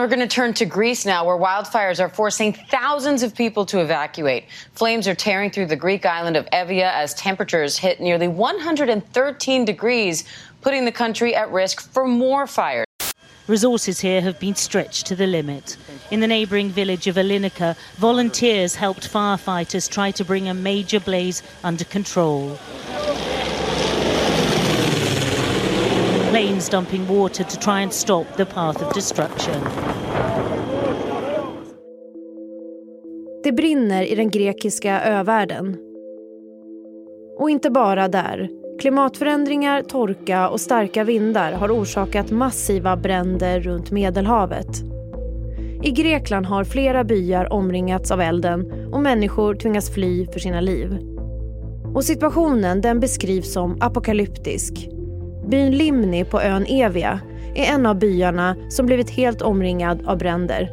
We're going to turn to Greece now, where wildfires are forcing thousands of people to evacuate. Flames are tearing through the Greek island of Evia as temperatures hit nearly 113 degrees, putting the country at risk for more fires. Resources here have been stretched to the limit. In the neighbouring village of Alinica, volunteers helped firefighters try to bring a major blaze under control. Planes dumping water to try and stop the path of destruction. Det brinner i den grekiska övärlden. Och inte bara där. Klimatförändringar, torka och starka vindar har orsakat massiva bränder runt Medelhavet. I Grekland har flera byar omringats av elden och människor tvingas fly för sina liv. Och situationen den beskrivs som apokalyptisk. Byn Limni på ön Evia är en av byarna som blivit helt omringad av bränder.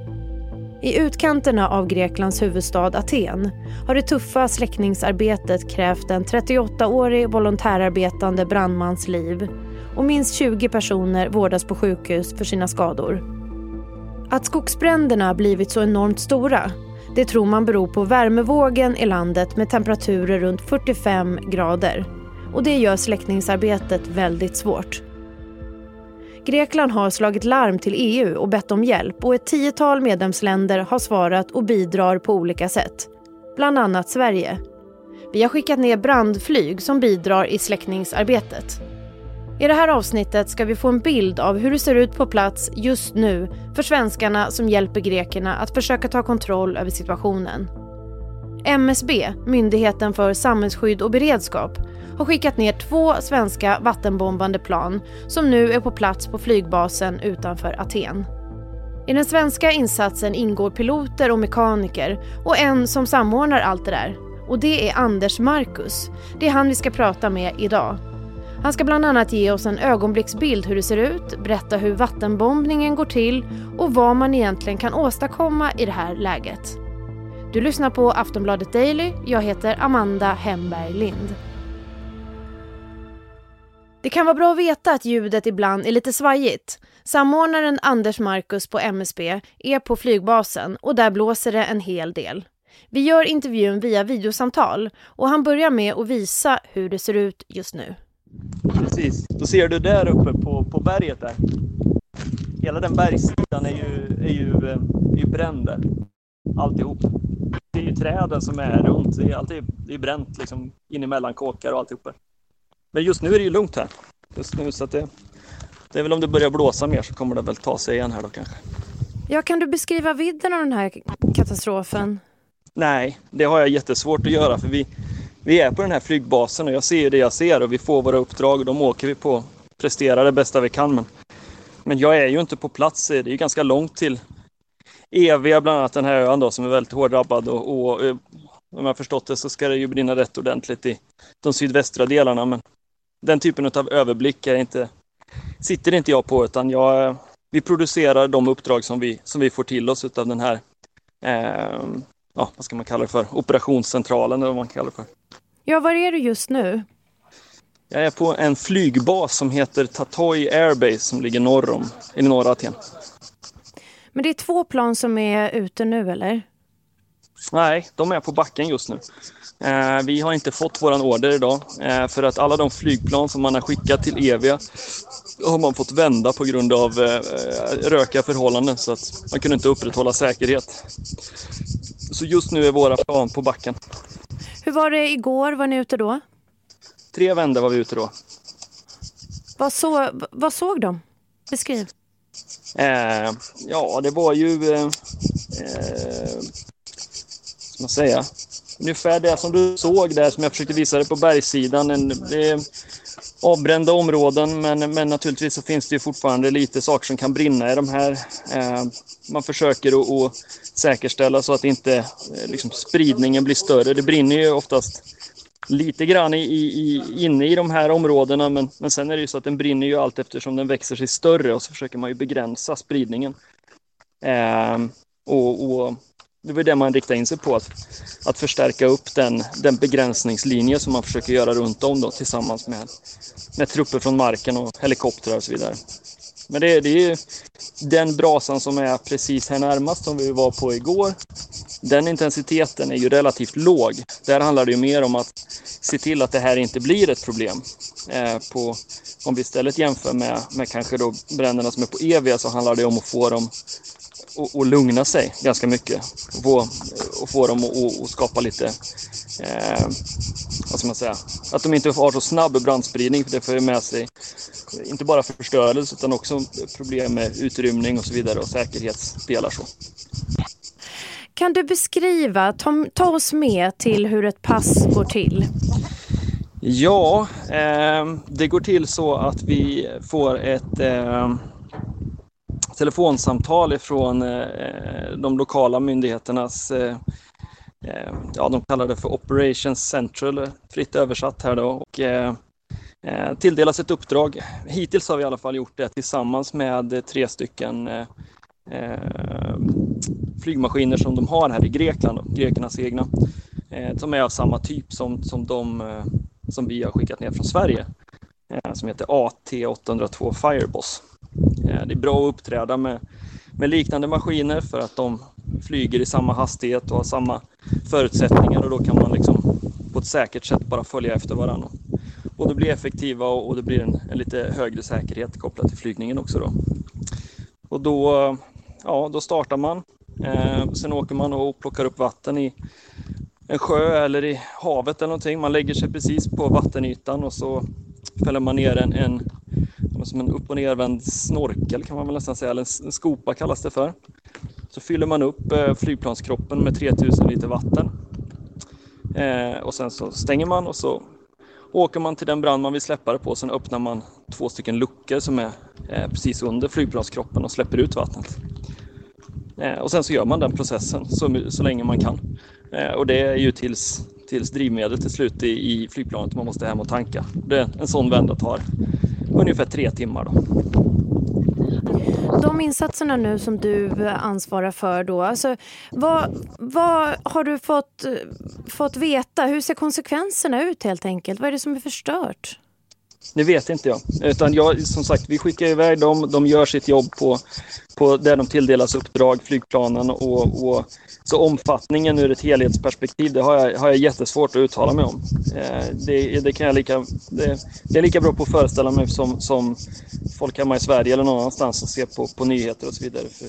I utkanterna av Greklands huvudstad Aten har det tuffa släckningsarbetet krävt en 38-årig volontärarbetande brandmans liv och minst 20 personer vårdas på sjukhus för sina skador. Att skogsbränderna blivit så enormt stora det tror man beror på värmevågen i landet med temperaturer runt 45 grader. Och det gör släckningsarbetet väldigt svårt. Grekland har slagit larm till EU och bett om hjälp och ett tiotal medlemsländer har svarat och bidrar på olika sätt. Bland annat Sverige. Vi har skickat ner brandflyg som bidrar i släckningsarbetet. I det här avsnittet ska vi få en bild av hur det ser ut på plats just nu för svenskarna som hjälper grekerna att försöka ta kontroll över situationen. MSB, Myndigheten för samhällsskydd och beredskap, har skickat ner två svenska vattenbombande plan som nu är på plats på flygbasen utanför Aten. I den svenska insatsen ingår piloter och mekaniker och en som samordnar allt det där. Och det är Anders Marcus. Det är han vi ska prata med idag. Han ska bland annat ge oss en ögonblicksbild hur det ser ut, berätta hur vattenbombningen går till och vad man egentligen kan åstadkomma i det här läget. Du lyssnar på Aftonbladet Daily. Jag heter Amanda Hemberg Lind. Det kan vara bra att veta att ljudet ibland är lite svajigt. Samordnaren Anders Markus på MSB är på flygbasen och där blåser det en hel del. Vi gör intervjun via videosamtal och han börjar med att visa hur det ser ut just nu. Precis, då ser du där uppe på, på berget där. Hela den bergssidan är ju, är ju, eh, är ju bränd där. Alltihop. Det är ju träden som är runt, det är alltid det är bränt liksom in emellan kåkar och alltihop. Men just nu är det ju lugnt här. Just nu så att det, det är väl om det börjar blåsa mer så kommer det väl ta sig igen här då kanske. Ja, kan du beskriva vidden av den här katastrofen? Nej, det har jag jättesvårt att göra för vi, vi är på den här flygbasen och jag ser det jag ser och vi får våra uppdrag och de åker vi på. Presterar det bästa vi kan men, men jag är ju inte på plats. Det är ju ganska långt till Evia, bland annat den här ön då som är väldigt hårt drabbad och, och eh, om jag förstått det så ska det ju brinna rätt ordentligt i de sydvästra delarna men den typen av överblick är inte, sitter inte jag på utan jag, vi producerar de uppdrag som vi, som vi får till oss av den här, eh, ja, vad ska man kalla det för, operationscentralen eller vad man kallar det för. Ja, var är du just nu? Jag är på en flygbas som heter Tatoi Airbase som ligger norr om, i norra Aten. Men det är två plan som är ute nu eller? Nej, de är på backen just nu. Eh, vi har inte fått våran order idag eh, för att alla de flygplan som man har skickat till Evia har man fått vända på grund av eh, rökiga förhållanden så att man kunde inte upprätthålla säkerhet. Så just nu är våra plan på backen. Hur var det igår? Var ni ute då? Tre vändor var vi ute då. Vad, så, vad såg de? Beskriv. Eh, ja, det var ju... Eh, eh, ska man säga? ungefär det som du såg där som jag försökte visa dig på bergssidan. En, det är avbrända områden men, men naturligtvis så finns det ju fortfarande lite saker som kan brinna i de här. Eh, man försöker att, att säkerställa så att inte eh, liksom, spridningen blir större. Det brinner ju oftast lite grann i, i, inne i de här områdena men, men sen är det ju så att den brinner ju allt eftersom den växer sig större och så försöker man ju begränsa spridningen. Eh, och, och det var det man riktade in sig på, att, att förstärka upp den, den begränsningslinje som man försöker göra runt om då, tillsammans med, med trupper från marken och helikoptrar och så vidare. Men det, det är ju den brasan som är precis här närmast som vi var på igår. Den intensiteten är ju relativt låg. Där handlar det ju mer om att se till att det här inte blir ett problem. Eh, på, om vi istället jämför med, med kanske då bränderna som är på Evia så handlar det om att få dem att, att lugna sig ganska mycket. Och få, och få dem att, att skapa lite, eh, vad ska man säga, att de inte har så snabb brandspridning för det för med sig inte bara förstörelse utan också problem med utrymning och så vidare och säkerhetsdelar. Så. Kan du beskriva, ta, ta oss med till hur ett pass går till? Ja, eh, det går till så att vi får ett eh, telefonsamtal ifrån eh, de lokala myndigheternas, eh, eh, ja de kallar det för Operations Central, fritt översatt här då. Och, eh, eh, tilldelas ett uppdrag. Hittills har vi i alla fall gjort det tillsammans med tre stycken eh, flygmaskiner som de har här i Grekland, grekernas egna, som är av samma typ som, som de som vi har skickat ner från Sverige, som heter AT802 Fireboss. Eh, det är bra att uppträda med, med liknande maskiner för att de flyger i samma hastighet och har samma förutsättningar och då kan man liksom på ett säkert sätt bara följa efter varandra. Och det blir effektiva och det blir en, en lite högre säkerhet kopplat till flygningen också då. Och då, eh, ja, då startar man. Eh, sen åker man och plockar upp vatten i en sjö eller i havet eller någonting. Man lägger sig precis på vattenytan och så fäller man ner en, en som en upp och nervänd snorkel kan man väl nästan säga, eller en skopa kallas det för. Så fyller man upp eh, flygplanskroppen med 3000 liter vatten. Eh, och sen så stänger man och så åker man till den brand man vill släppa det på. Sen öppnar man två stycken luckor som är eh, precis under flygplanskroppen och släpper ut vattnet. Eh, och sen så gör man den processen så, så länge man kan. Eh, och det är ju tills, tills drivmedlet till slut i, i flygplanet man måste hem och tanka. Det, en sån vända tar ungefär tre timmar. Då. De insatserna nu som du ansvarar för då, alltså, vad, vad har du fått, fått veta? Hur ser konsekvenserna ut helt enkelt? Vad är det som är förstört? Det vet inte jag. Utan jag, som sagt, vi skickar iväg dem, de gör sitt jobb på, på där de tilldelas uppdrag, flygplanen och, och så omfattningen ur ett helhetsperspektiv, det har jag, har jag jättesvårt att uttala mig om. Eh, det, det, kan jag lika, det, det, är lika bra på att föreställa mig som, som folk hemma i Sverige eller någon annanstans som ser på, på nyheter och så vidare. För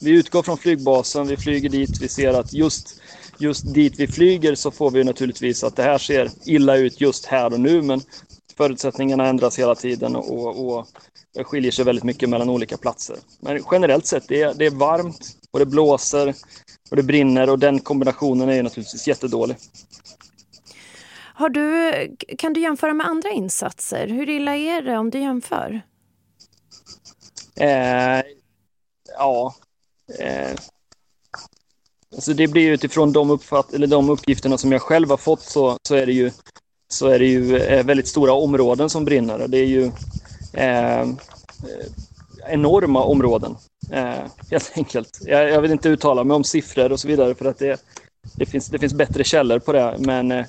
vi utgår från flygbasen, vi flyger dit, vi ser att just, just dit vi flyger så får vi naturligtvis att det här ser illa ut just här och nu, men förutsättningarna ändras hela tiden och, och skiljer sig väldigt mycket mellan olika platser. Men generellt sett, det är, det är varmt och det blåser och det brinner och den kombinationen är naturligtvis jättedålig. Har du, kan du jämföra med andra insatser? Hur illa är det om du jämför? Eh, ja. Eh, alltså det blir utifrån de, uppfatt eller de uppgifterna som jag själv har fått så, så är det ju, så är det ju eh, väldigt stora områden som brinner. Det är ju eh, eh, enorma områden. Eh, helt enkelt. Jag, jag, vill inte uttala mig om siffror och så vidare för att det, det, finns, det finns bättre källor på det. Men, eh,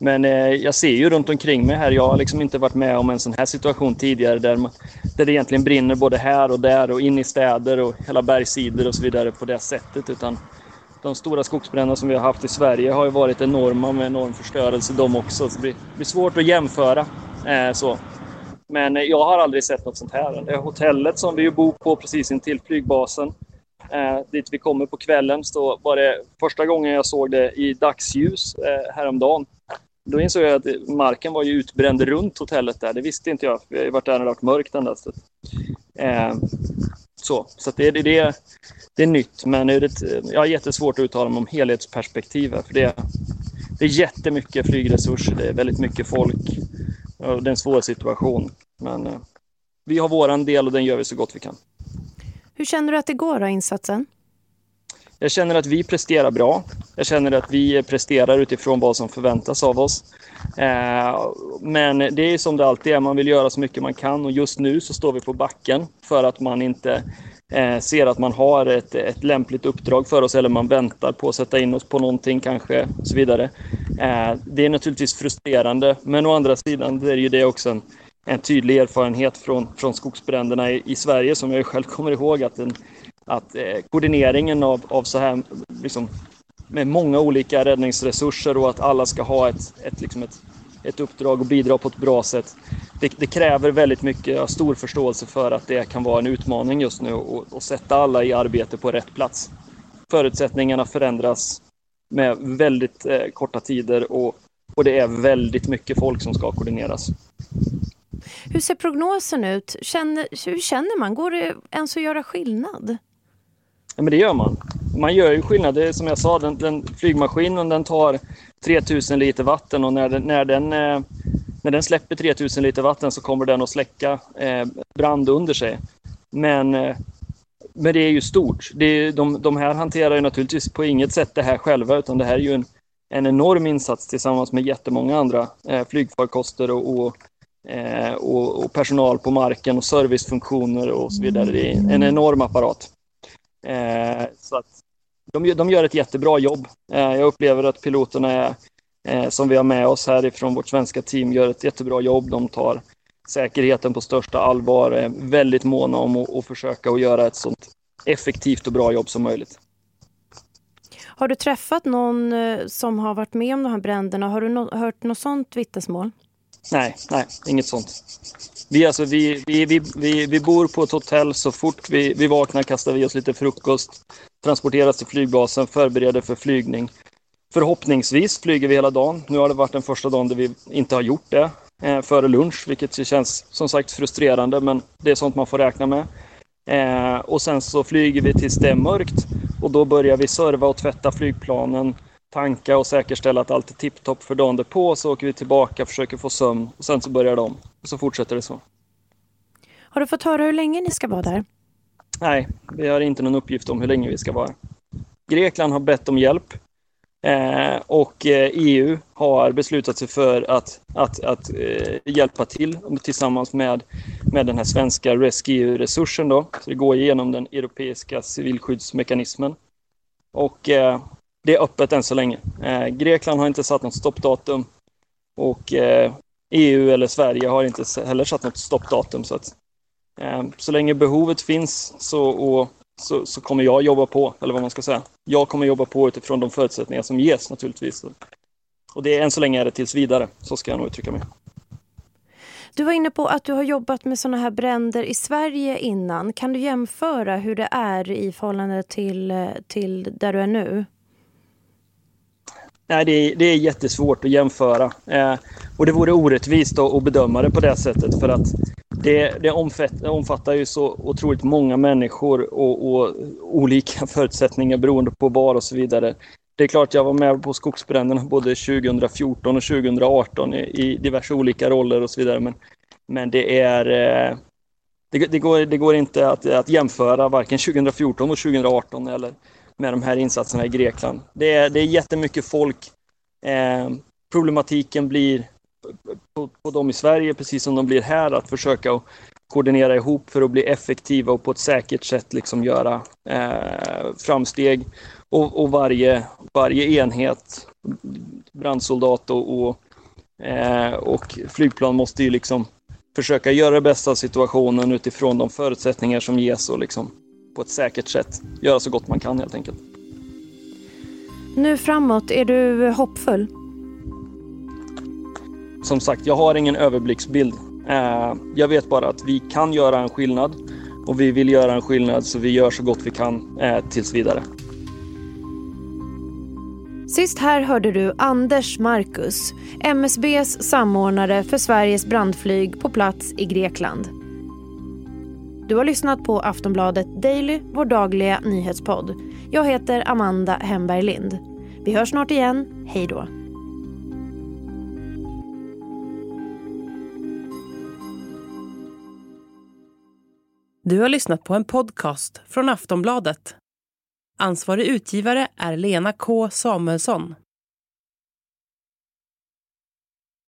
men eh, jag ser ju runt omkring mig här. Jag har liksom inte varit med om en sån här situation tidigare där, man, där det egentligen brinner både här och där och in i städer och hela bergssidor och så vidare på det sättet. Utan de stora skogsbränderna som vi har haft i Sverige har ju varit enorma med enorm förstörelse de också. Så det blir, blir svårt att jämföra. Eh, så. Men eh, jag har aldrig sett något sånt här. Det hotellet som vi bor på precis intill flygbasen, eh, dit vi kommer på kvällen, så var det första gången jag såg det i dagsljus eh, häromdagen. Då insåg jag att marken var ju utbränd runt hotellet där. Det visste inte jag. Vi har varit där när det varit mörkt ända. Eh, så, så det, det, det, det är nytt, men det, jag har jättesvårt att uttala mig om helhetsperspektivet. För det, det är jättemycket flygresurser, det är väldigt mycket folk. och Det är en svår situation. Men eh, vi har våran del och den gör vi så gott vi kan. Hur känner du att det går då, insatsen? Jag känner att vi presterar bra. Jag känner att vi presterar utifrån vad som förväntas av oss. Eh, men det är som det alltid är, man vill göra så mycket man kan och just nu så står vi på backen för att man inte eh, ser att man har ett, ett lämpligt uppdrag för oss eller man väntar på att sätta in oss på någonting kanske och så vidare. Eh, det är naturligtvis frustrerande men å andra sidan är det ju det också en, en tydlig erfarenhet från, från skogsbränderna i, i Sverige som jag själv kommer ihåg att, en, att eh, koordineringen av, av så här liksom, med många olika räddningsresurser och att alla ska ha ett, ett, liksom ett, ett uppdrag och bidra på ett bra sätt. Det, det kräver väldigt mycket, jag har stor förståelse för att det kan vara en utmaning just nu att sätta alla i arbete på rätt plats. Förutsättningarna förändras med väldigt eh, korta tider och, och det är väldigt mycket folk som ska koordineras. Hur ser prognosen ut? Känner, hur känner man? Går det ens att göra skillnad? Ja, men det gör man. Man gör ju skillnad. Det är som jag sa, den, den flygmaskinen den tar 3000 liter vatten och när den, när den, eh, när den släpper 3000 liter vatten så kommer den att släcka eh, brand under sig. Men, eh, men det är ju stort. Det är, de, de här hanterar ju naturligtvis på inget sätt det här själva utan det här är ju en, en enorm insats tillsammans med jättemånga andra eh, flygfarkoster och, och eh, och, och, personal på marken och servicefunktioner och så vidare. Det är en enorm apparat. Eh, så att de, de gör ett jättebra jobb. Eh, jag upplever att piloterna är, eh, som vi har med oss härifrån vårt svenska team gör ett jättebra jobb. De tar säkerheten på största allvar, är väldigt måna om att, att försöka att göra ett sånt effektivt och bra jobb som möjligt. Har du träffat någon eh, som har varit med om de här bränderna? Har du no hört något sånt vittnesmål? Nej, nej, inget sånt. Vi, alltså, vi, vi, vi, vi, vi bor på ett hotell. Så fort vi, vi vaknar kastar vi oss lite frukost, transporteras till flygbasen, förbereder för flygning. Förhoppningsvis flyger vi hela dagen. Nu har det varit den första dagen där vi inte har gjort det eh, före lunch, vilket känns som sagt frustrerande, men det är sånt man får räkna med. Eh, och sen så flyger vi tills det är mörkt och då börjar vi serva och tvätta flygplanen tanka och säkerställa att allt är tipptopp för dagen därpå. Så åker vi tillbaka, försöker få sömn och sen så börjar de. Och så fortsätter det så. Har du fått höra hur länge ni ska vara där? Nej, vi har inte någon uppgift om hur länge vi ska vara. Grekland har bett om hjälp eh, och eh, EU har beslutat sig för att, att, att eh, hjälpa till tillsammans med, med den här svenska Rescue-resursen. Då. Så det går igenom den europeiska civilskyddsmekanismen. Och eh, det är öppet än så länge. Eh, Grekland har inte satt något stoppdatum och eh, EU eller Sverige har inte heller satt något stoppdatum. Så, att, eh, så länge behovet finns så, och, så, så, kommer jag jobba på, eller vad man ska säga. Jag kommer jobba på utifrån de förutsättningar som ges naturligtvis. Och det är än så länge är det tills vidare, så ska jag nog uttrycka mig. Du var inne på att du har jobbat med sådana här bränder i Sverige innan. Kan du jämföra hur det är i förhållande till, eh, till där du är nu? Nej, det är, det är jättesvårt att jämföra. Eh, och det vore orättvist att bedöma det på det sättet för att det, det omfattar ju så otroligt många människor och, och, olika förutsättningar beroende på var och så vidare. Det är klart jag var med på skogsbränderna både 2014 och 2018 i, i diverse olika roller och så vidare. Men, men det är eh, det, det, går, det går inte att, att jämföra varken 2014 och 2018 eller med de här insatserna i Grekland. Det är, det är jättemycket folk. Eh, problematiken blir på, på dem i Sverige, precis som de blir här, att försöka koordinera ihop för att bli effektiva och på ett säkert sätt liksom göra eh, framsteg. Och, och, varje, varje enhet, brandsoldat och, och, eh, och flygplan måste ju liksom försöka göra det bästa av situationen utifrån de förutsättningar som ges och liksom på ett säkert sätt. Göra så gott man kan helt enkelt. Nu framåt, är du hoppfull? Som sagt, jag har ingen överblicksbild. Eh, jag vet bara att vi kan göra en skillnad och vi vill göra en skillnad så vi gör så gott vi kan eh, tills vidare. Sist här hörde du Anders Marcus, MSBs samordnare för Sveriges brandflyg på plats i Grekland. Du har lyssnat på Aftonbladet Daily, vår dagliga nyhetspodd. Jag heter Amanda Hemberg Lind. Vi hörs snart igen. Hej då. Du har lyssnat på en podcast från Aftonbladet. Ansvarig utgivare är Lena K Samuelsson.